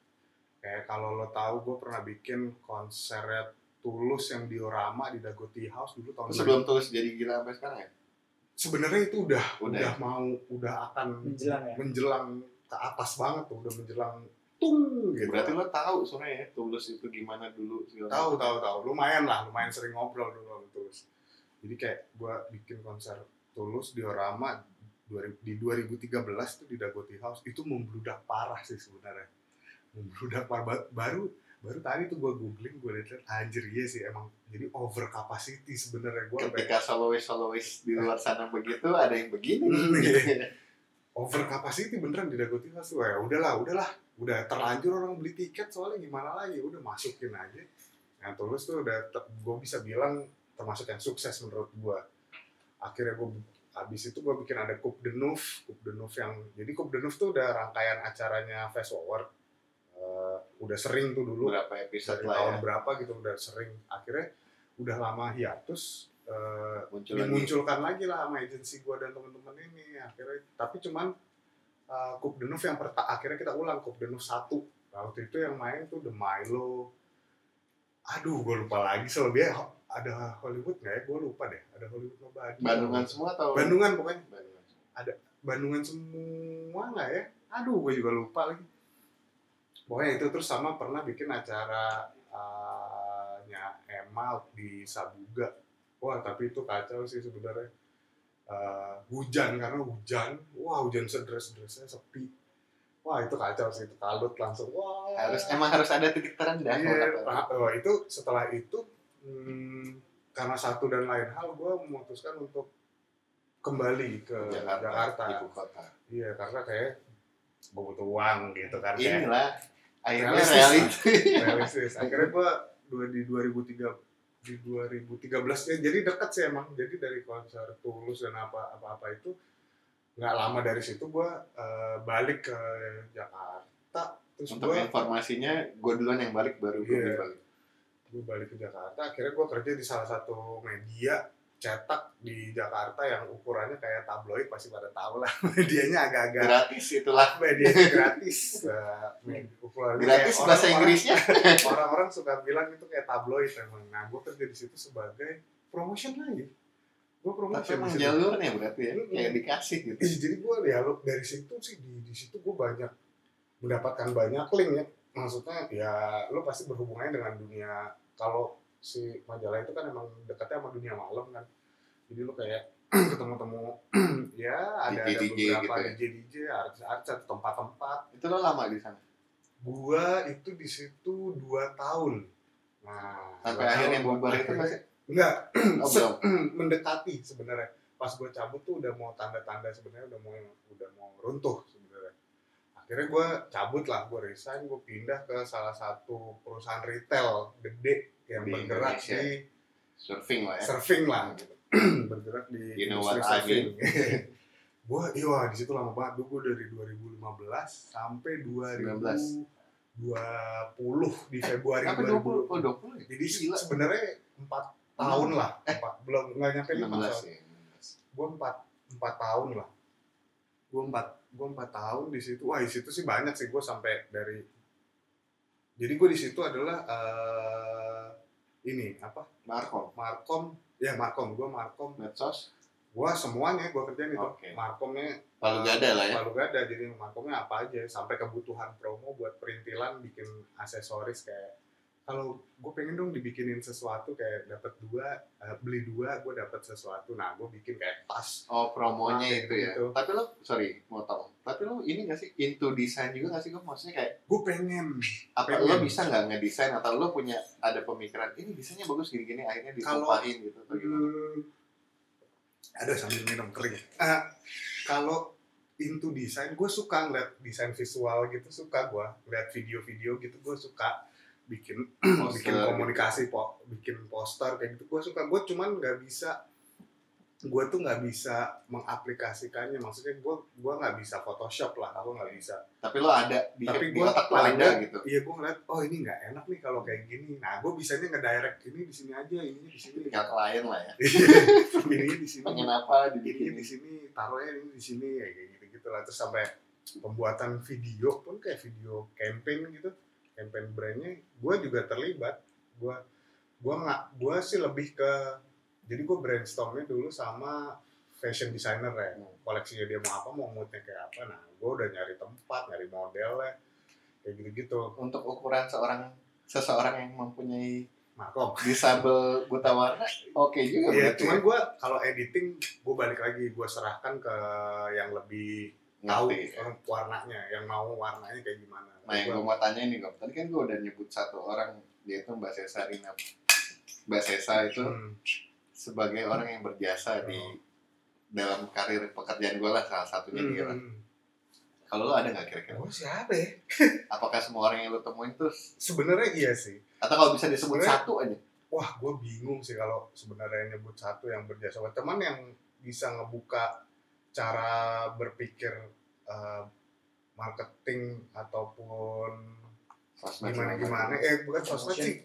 kayak kalau lo tahu gue pernah bikin konser tulus yang diorama di Dagoti House dulu tahun Sebelum tulus jadi gila sampai sekarang ya? sebenarnya itu udah Udah udah mau udah akan Menjelang ya. menjelang ke atas banget tuh udah menjelang tung gitu. Berarti lo tahu sebenarnya ya tulus itu gimana dulu segala tahu tahu tahu. Lumayan lah lumayan sering ngobrol dulu sama tulus. Jadi kayak gua bikin konser tulus di Orama 2000 di 2013 tuh di Dagoti House itu membludak parah sih sebenarnya. Membludak parah. Ba- baru baru tadi tuh gua googling gua lihat anjir iya sih emang jadi over capacity sebenarnya sampai Ketika solois solois di luar sana begitu ada yang begini. Hmm, gitu. [laughs] over capacity beneran di Dagoti House tuh. Ya udahlah udahlah. Udah terlanjur orang beli tiket soalnya gimana lagi? Udah masukin aja. Nah tulus tuh udah gue bisa bilang termasuk yang sukses menurut gue akhirnya gue habis itu gue bikin ada Coupe de Neuf. Coupe de Neuf yang jadi Coupe de Neuf tuh udah rangkaian acaranya Fast Forward. Eh, udah sering tuh dulu. Berapa episode lah tahun ya? berapa gitu udah sering. Akhirnya udah lama hiatus eh, muncul lagi. dimunculkan lagi lah sama agensi gue dan teman-teman ini akhirnya. Tapi cuman uh, Coupe de Neuf yang perta akhirnya kita ulang Coupe de Neuf satu. Nah, waktu itu yang main tuh The Milo. Aduh gue lupa lagi selebihnya ada Hollywood nggak ya? Gue lupa deh. Ada Hollywood Nobody Bandungan semua atau Bandungan pokoknya. Bandungan semua. Bandungan semua nggak ya? Aduh gue juga lupa lagi. Pokoknya itu terus sama pernah bikin acara uh, nya Emal di Sabuga wah tapi itu kacau sih sebenarnya. Uh, hujan karena hujan. Wah hujan sederes sederesnya sepi. Wah itu kacau sih itu kalut langsung. Wah. Harus emang harus ada titik terendah Iya, kata- nah, wah, itu setelah itu hmm, karena satu dan lain hal gue memutuskan untuk kembali ke Jakarta, Jakarta. ibu kota. Iya, karena kayak butuh uang gitu kan. kayak inilah akhirnya Realistis realistis. Akhirnya gue di 2003 di 2013 ya jadi dekat sih emang jadi dari konser Tulus dan apa apa apa itu nggak lama dari situ gue balik ke Jakarta terus Untuk gue informasinya, gue duluan yang balik baru gue Iya. balik. gue balik ke Jakarta akhirnya gue kerja di salah satu media cetak di Jakarta yang ukurannya kayak tabloid pasti pada tahu lah [laughs] medianya agak-agak Gratis itulah. medianya [laughs] gratis ukurannya Gratis kayak bahasa Inggrisnya. [laughs] orang-orang suka bilang itu kayak tabloid emang nah gue kerja di situ sebagai promotion lagi gue Tapi promotion emang situ. jalurnya berarti ya, Mm-mm. kayak dikasih gitu. Ih, jadi gue ya lo dari situ sih di di situ gue banyak mendapatkan banyak link ya maksudnya ya lo pasti berhubungannya dengan dunia kalau si majalah itu kan emang dekatnya sama dunia malam kan. Jadi lo kayak [clears throat] ketemu-temu [clears throat] ya ada ada DJ beberapa gitu ya. DJ DJ artis-artis atau tempat-tempat. Itu lo lama di sana. gua itu di situ dua tahun. Nah Sampai akhirnya bubar itu masih enggak [clears throat] oh, Se- mendekati sebenarnya. Pas gue cabut tuh udah mau tanda-tanda sebenarnya udah mau udah mau runtuh sebenarnya. Akhirnya gue cabut lah gue resign gue pindah ke salah satu perusahaan retail gede yang Di bergerak Indonesia. di Surfing lah ya. surfing lah gitu. [clears throat] bergerak di You know industri what I surfing [laughs] gue iya di situ lama banget gue dari 2015 sampai 2020 di Februari Apa 20? Oh 2020 20 ya? jadi sebenarnya empat tahun lah empat belum nggak nyampe lima 16 soalnya ya. gue empat empat tahun lah gue empat gue empat tahun di situ wah di situ sih banyak sih gue sampai dari jadi gue di situ adalah eh, ini apa Markom. markom ya markom gue markom Medsos. gue semuanya gue kerjain itu Oke. markomnya Palu gada lah ya. Palu gada jadi markomnya apa aja sampai kebutuhan promo buat perintilan bikin aksesoris kayak kalau gue pengen dong dibikinin sesuatu kayak dapat dua eh, beli dua gue dapat sesuatu nah gue bikin kayak tas Oh promonya Nah, itu ya. gitu. Tapi lo, sorry, mau tau. Tapi lo ini gak sih into design juga gak sih? Gue maksudnya kayak gue pengen apa Pengen. lo bisa nggak ngedesain atau lo punya ada pemikiran ini desainnya bagus gini-gini akhirnya disumpahin gitu atau gimana? Hmm, ada sambil minum kering. Eh, kalau into desain, gue suka ngeliat desain visual gitu, suka gue ngeliat video-video gitu, gue suka bikin [clears throat] bikin Poster komunikasi, po, bikin poster kayak gitu, gue suka. Gue cuman nggak bisa, gue tuh nggak bisa mengaplikasikannya. Maksudnya gue gue nggak bisa Photoshop lah, aku nggak bisa. gitu. Tapi lo ada di, Tapi di gue otak lo paling ada gitu. Iya gue ngeliat, oh ini nggak enak nih kalau kayak gini. Nah gue bisanya ngedirect ini di sini aja, ini di sini. Tinggal klien lah ya. [laughs] ini di sini. Pengen apa ini dibikin di sini taruhnya ini di sini ya kayak gitu gitu lah terus sampai pembuatan video pun kayak video campaign gitu campaign brandnya gue juga terlibat. Gue gue nggak gue sih lebih ke jadi gue brainstormnya dulu sama fashion designer ya. Koleksinya dia mau apa mau moodnya kayak apa. Nah gue udah nyari tempat nyari modelnya kayak gitu gitu untuk ukuran seorang seseorang yang mempunyai makom disabel buta warna oke juga Iya, berarti cuman ya. gue kalau editing gue balik lagi gue serahkan ke yang lebih tahu ya. warnanya, yang mau warnanya kayak gimana. Nah yang gue mau tanya nih Gop, tadi kan gue udah nyebut satu orang yaitu Mbak Sesa Rina. Mbak Sesa itu Hmm, sebagai orang yang berjasa di dalam karir pekerjaan gue lah salah satunya hmm, dia lah. hmm. Kalau lo ada nggak kira-kira? Gue siapa ya? [laughs] Apakah semua orang yang lo temuin tuh Sebenarnya iya sih. atau kalau bisa disebut Sebenarnya- satu aja? Wah, gue bingung sih kalau sebenarnya nyebut satu yang berjasa. Teman yang bisa ngebuka cara berpikir eh, marketing ataupun Sosmed gimana gimana. Eh bukan sosmed sih.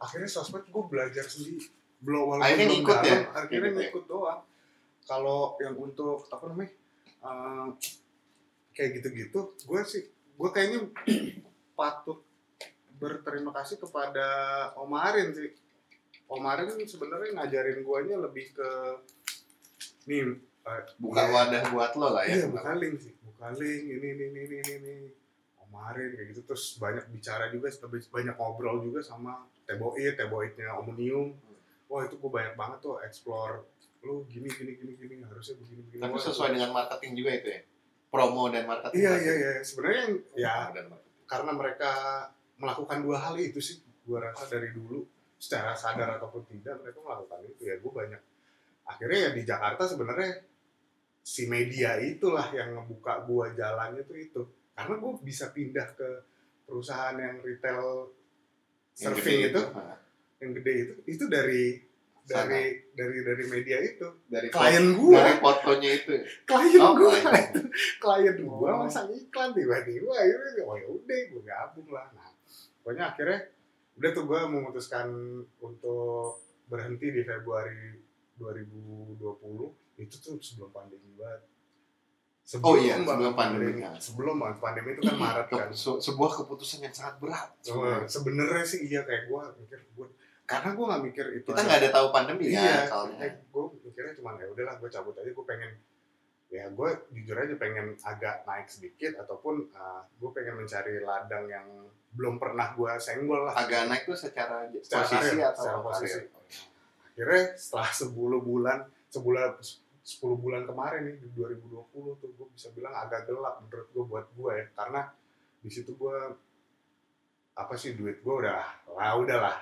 Akhirnya sosmed gue belajar sendiri. Belum Akhirnya belum ngikut ya? Akhirnya gitu ya? ngikut doang. Kalau yang untuk apa namanya? eh, kayak gitu-gitu, gue sih gue kayaknya [clears throat] patut berterima kasih kepada Om Arin sih. Om Arin sebenarnya ngajarin guanya lebih ke nih Buka iya. wadah buat lo lah ya. Iya, buka link sih. Buka link, ini, ini, ini, ini, ini, ini. Kemarin kayak gitu. Terus banyak bicara juga, banyak ngobrol juga sama Teboit, Teboitnya Omnium. Wah itu gue banyak banget tuh explore. Lu gini, gini, gini, gini. Harusnya begini, begini. Tapi Wah, sesuai dengan marketing juga itu ya. Promo dan marketing. Iya, iya, iya. Sebenarnya yang, ya karena mereka melakukan dua hal itu sih. Gue rasa dari dulu secara sadar ataupun tidak mereka melakukan itu ya gue banyak akhirnya ya di Jakarta sebenarnya si media itulah yang ngebuka gua jalannya tuh itu. Karena gue bisa pindah ke perusahaan yang retail surfing itu. Nah, yang gede itu itu dari dari dari dari media itu. Dari klien gua. dari fotonya itu. Klien Oh, gua. klien. itu [laughs] klien gua Oh. masang iklan tiba-tiba akhirnya oh ya udah gua gabung lah. Nah pokoknya akhirnya udah tuh gua memutuskan untuk berhenti di Februari 2020 itu tuh sebelum pandemi banget. Oh iya, banget sebelum pandemi, kan. sebelum banget pandemi itu kan Maret Ke- kan. se- sebuah keputusan yang sangat berat. Sebenarnya sih iya kayak gua mikir gua karena gua nggak mikir itu kita nggak ada tahu pandemi iya ya soalnya. gue mikirnya cuma ya udahlah gue cabut aja. Gue pengen ya gue jujur aja pengen agak naik sedikit ataupun gue pengen mencari ladang yang belum pernah gue senggol lah. Agak naik tuh secara, Secara posisi karir, atau secara karir? posisi. akhirnya setelah 10 bulan sebulan 10 bulan kemarin nih di 2020 tuh gue bisa bilang agak gelap menurut gue buat gue ya karena di situ gue apa sih duit gue udah lah udahlah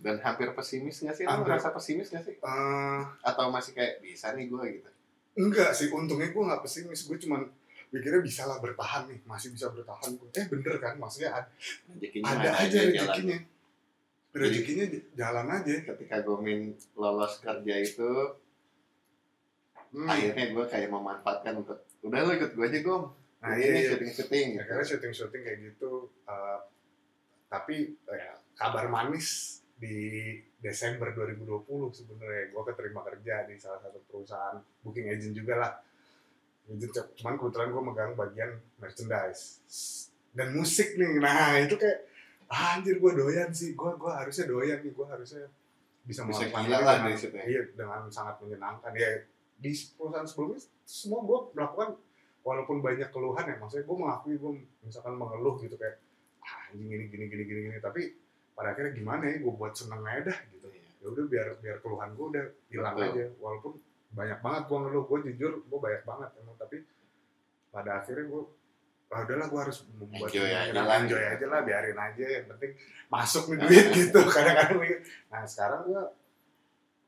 dan hampir pesimis nggak sih? Lu Hampir. merasa pesimis nggak sih? Eh, Atau masih kayak bisa nih gue gitu? Enggak sih, untungnya gue nggak pesimis. Gue cuman mikirnya bisa lah bertahan nih, masih bisa bertahan gue. Eh bener kan, maksudnya ada, Rezekinya ada aja jalan. rezekinya. Rezekinya jalan aja. Ketika Gomin lolos kerja itu, Hmm. akhirnya gue kayak memanfaatkan untuk udah lo ikut gue aja Gom. Nah ini iya, iya. syuting syuting. Akhirnya syuting-syuting kayak gitu. eh, tapi ya, kabar manis di Desember 2020 sebenarnya gue keterima kerja di salah satu perusahaan booking agent juga lah. Agent, cuman kebetulan gue megang bagian merchandise dan musik nih. Nah itu kayak ah, anjir gue doyan sih. Gue gua harusnya doyan nih. Gue harusnya bisa Bisa melakukan dengan- ya. Iya dengan sangat menyenangkan ya di perusahaan sebelumnya semua gue melakukan walaupun banyak keluhan ya maksudnya gue mengakui gue misalkan mengeluh gitu kayak ah, anjing ini gini gini gini gini. Tapi pada akhirnya gimana ya gue buat seneng aja dah gitu. Ya udah biar biar keluhan gue udah hilang Betul. aja walaupun banyak banget gue ngeluh. Gue jujur gue banyak banget emang tapi pada akhirnya gue ah udahlah gue harus membuat Enjoy seneng, aja lah. enjoy aja lah biarin aja yang penting masuk nih duit gitu [laughs] kadang-kadang nah sekarang gue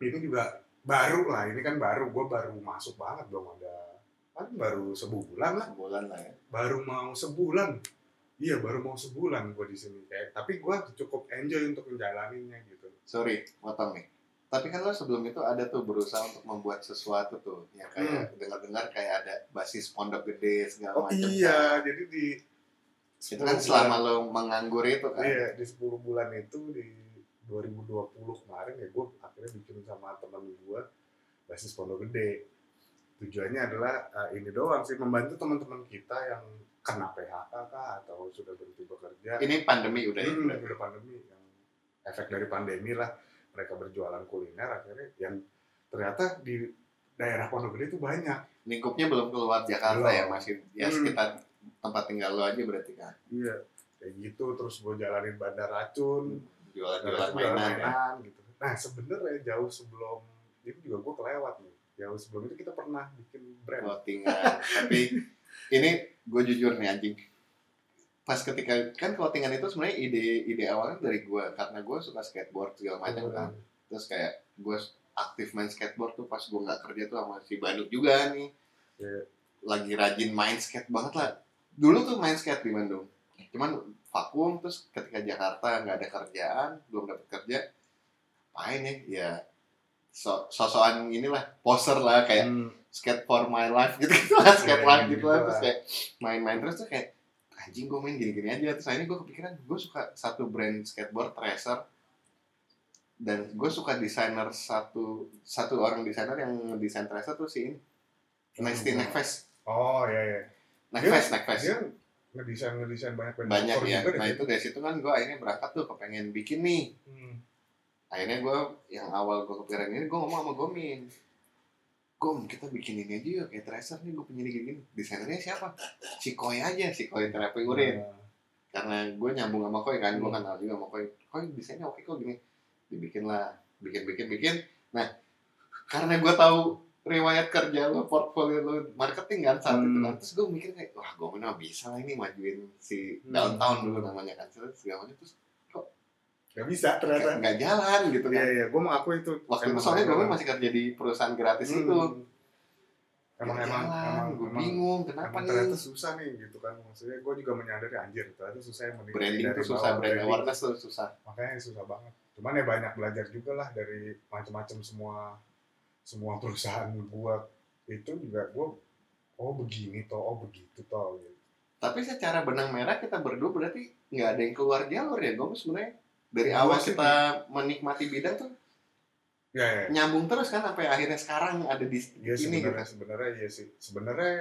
ini juga baru lah ini kan baru gue baru masuk banget belum ada kan baru sebulan lah Sebulan lah ya. baru mau sebulan iya baru mau sebulan gue di sini kayak tapi gue cukup enjoy untuk menjalaninya gitu Sorry, potong nih. Tapi kan lo sebelum itu ada tuh berusaha untuk membuat sesuatu tuh, yang kayak dengar-dengar kayak ada basis pondok gede segala Hmm. oh macam. iya jadi di Itu kan selama lo menganggur itu kan. iya di 10 bulan itu di 2020 kemarin ya gue akhirnya bikin sama teman gue basis pondok gede tujuannya adalah eh, ini doang sih membantu teman-teman kita yang kena PHK kah atau sudah berhenti bekerja Ini pandemi udah ya. Hmm, udah pandemi yang efek dari pandemi lah mereka berjualan kuliner akhirnya yang ternyata di daerah Pondok Gede itu banyak Lingkupnya belum keluar Jakarta Belum. ya, masih ya Hmm. sekitar tempat tinggal lo aja berarti kan. iya kayak gitu terus gue jalanin bandar racun Jualan-jualan jualan mainan mainan gitu nah sebenarnya jauh sebelum ini juga gue kelewat nih jauh sebelum itu kita pernah bikin brand Clothingan. Tapi ini gue jujur nih anjing. Pas ketika kan clothingan itu sebenarnya ide ide awalnya dari gue karena gue suka skateboard segala macam kan. Terus kayak gue aktif main skateboard tuh pas gue nggak kerja tuh sama si Bandung juga nih. Iya. Lagi rajin main skate banget lah. Dulu tuh main skate di Bandung. Cuman vakum terus ketika Jakarta nggak ada kerjaan, belum dapat kerja, main ya, ya so sosokan inilah poser lah kayak Hmm. skate for my life gitu gitu lah skate Iya, life gitu gitu lah terus kayak main-main terus tuh kayak anjing gue main gini-gini aja. Terus akhirnya gue kepikiran gue suka satu brand skateboard Tracer dan gue suka desainer satu satu orang desainer yang desain Tracer tuh si ini Hmm. Neckfest oh iya iya. Neckfest Neckfest ngedesain ngedesain banyak band banyak ya. juga nah itu dari situ kan gue akhirnya berangkat tuh kepengen bikin nih. Hmm. akhirnya gue yang awal gue kepikiran ini gue ngomong sama Gomin. Gom kita bikin ini aja yuk kayak Tracer nih gue punya ini gini desainernya siapa? Si Koi aja si Koi terapi urin. Nah, karena gue nyambung sama Koi kan gue Hmm. kenal juga sama Koi. Koi desainnya oke kok gini. Dibikin lah bikin bikin bikin. Nah karena gue tahu riwayat kerja lo portfolio lo marketing kan saat itu Hmm. kan terus gue mikir kayak wah gue mana bisa lah ini majuin si Hmm. downtown dulu namanya kan terus segala macam. Terus nggak bisa ternyata. kayak nggak jalan gitu iya kan. Iya gue mengakui itu. Waktu itu soalnya gue masih kerja di perusahaan gratis Hmm. itu. Emang Ya emang jalan, emang gue bingung kenapa emang nih? ternyata susah nih gitu kan. Maksudnya gue juga menyadari anjir ternyata susah yang branding dari tuh susah brand branding. awareness tuh susah. Makanya susah banget. Cuman ya banyak belajar juga lah dari macam-macam semua semua perusahaan gua itu juga gua oh begini toh oh begitu toh gitu. tapi secara benang merah kita berdua berarti nggak ada yang keluar jalur ya gue sebenarnya? Dari Gua awal sih kita menikmati bidang tuh ya ya. nyambung terus kan sampai akhirnya sekarang ada di Iya ini gitu. sebenarnya sebenarnya iya sih. Sebenarnya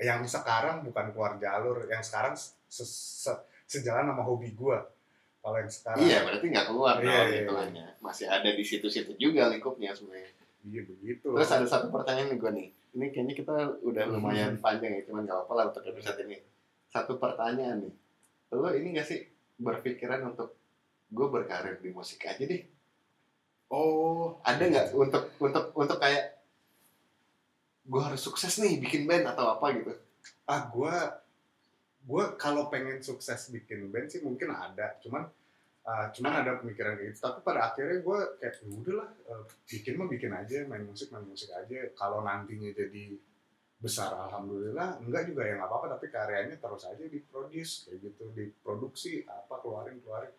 yang sekarang bukan keluar jalur yang sekarang se- se- sejalan sama hobi gua. Kalau yang sekarang iya berarti nggak keluar Iya, dong iya, iya. masih ada di situ-situ juga lingkupnya sebenarnya iya begitu. Terus ada satu pertanyaan nih gue nih. Ini kayaknya kita udah Hmm. lumayan panjang ya cuman nggak apa-apa lah untuk episode ini. Satu pertanyaan nih. Lo ini gak sih berpikiran untuk gue berkarir di musik aja deh oh. Ada nggak untuk untuk untuk kayak gue harus sukses nih bikin band atau apa gitu? Ah gua gua kalau pengen sukses bikin band sih mungkin ada. Cuman ah, cuman ada pemikiran kayak gitu. Tapi pada akhirnya gua kayak ya udahlah eh, bikin mah bikin aja main musik main musik aja. Kalau nantinya jadi besar alhamdulillah enggak juga ya nggak apa-apa tapi karyanya terus aja diproduce kayak gitu diproduksi apa keluarin keluarin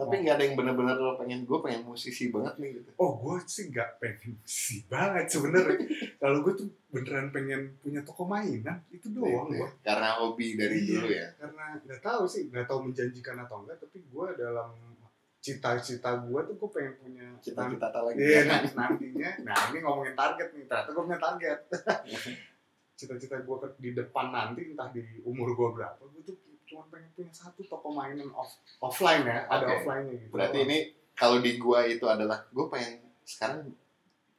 tapi nggak ada yang bener-bener lo pengen gue pengen musisi banget nih gitu. Oh gue sih nggak pengen sih banget sebenarnya. [laughs] Kalau gue tuh beneran pengen punya toko mainan itu doang Gitu gua. Ya. karena hobi dari Iya, dulu ya? karena nggak tahu sih nggak tahu menjanjikan atau enggak tapi gue dalam cita-cita gue tuh gue pengen punya cita-cita tak lagi? Iya nah, nantinya. Nah ini ngomongin target nih ternyata gue punya target. [laughs] Cita-cita gue di depan nanti entah di umur gue berapa gue tuh cuma pengen punya satu toko mainan off, offline ya ada Oke. offline nya gitu berarti ini kalau di gua itu adalah gue pengen sekarang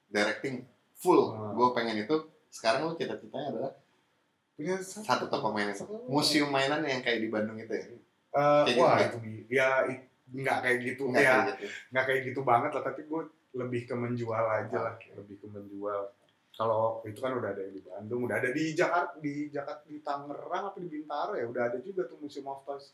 directing full Hmm. gue pengen itu sekarang lo cita-citanya adalah punya satu toko mainan museum mainan yang kayak di Bandung itu ya Eh, Kayak wah gitu. itu di ya nggak kayak gitu Nggak ya kayak gitu nggak kayak gitu banget lah tapi gue lebih ke menjual aja lah Oke. lebih ke menjual kalau itu kan udah ada yang di Bandung udah ada di Jakarta di Jakarta di Tangerang apa di Bintaro ya udah ada juga tuh Museum of Toys.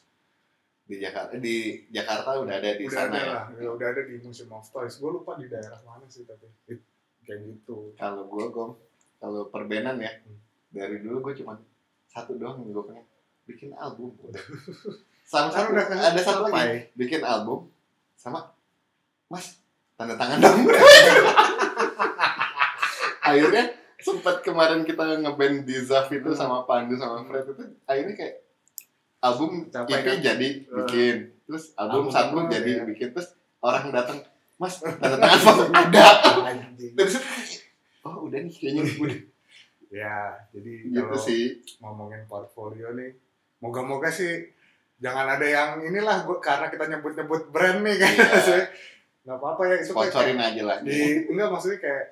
Di Jakarta di Jakarta udah ada di udah sana ada ya? lah ya, udah ada di Museum of Toys. Gue lupa di daerah mana sih tapi It- kayak gitu. Kalau gue gom kalau perbenan ya Hmm. dari dulu gue cuma satu doang yang gue pengen bikin album. Udah [laughs] sama Kan satu udah ada satu lagi bikin album sama mas tanda tangan dong [laughs] akhirnya sempat kemarin kita ngeband di Zaf itu Hmm. sama Pandu sama Fred itu akhirnya kayak album Capai EP kan? jadi bikin terus album, Album satu jadi ya. bikin terus orang datang mas tanda tangan dari situ oh udah nih kayaknya udah [laughs] ya jadi gitu kalau sih ngomongin portfolio nih moga-moga sih jangan ada yang inilah gua, karena kita nyebut-nyebut brand nih kan Iya. [laughs] nggak apa-apa ya itu kayak- aja lah di enggak maksudnya kayak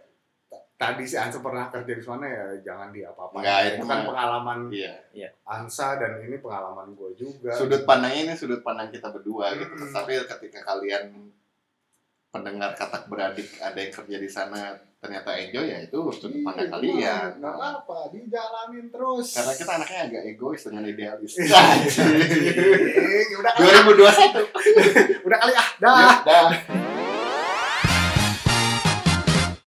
tadi si Ansa pernah kerja di sana ya jangan di apa-apa Enggak, itu itu kan pengalaman iya. Ansa dan ini pengalaman gue juga. Sudut pandangnya ini sudut pandang kita berdua gitu. Mm-mm. tapi ketika kalian pendengar katak beradik ada yang kerja di sana ternyata enjoy ya itu sudut pandang kalian. nggak apa-apa dijalanin terus. Karena kita anaknya agak egois dengan idealis. Iya. [laughs] Udah kali 2021 [laughs] udah kali ah dah. Ya dah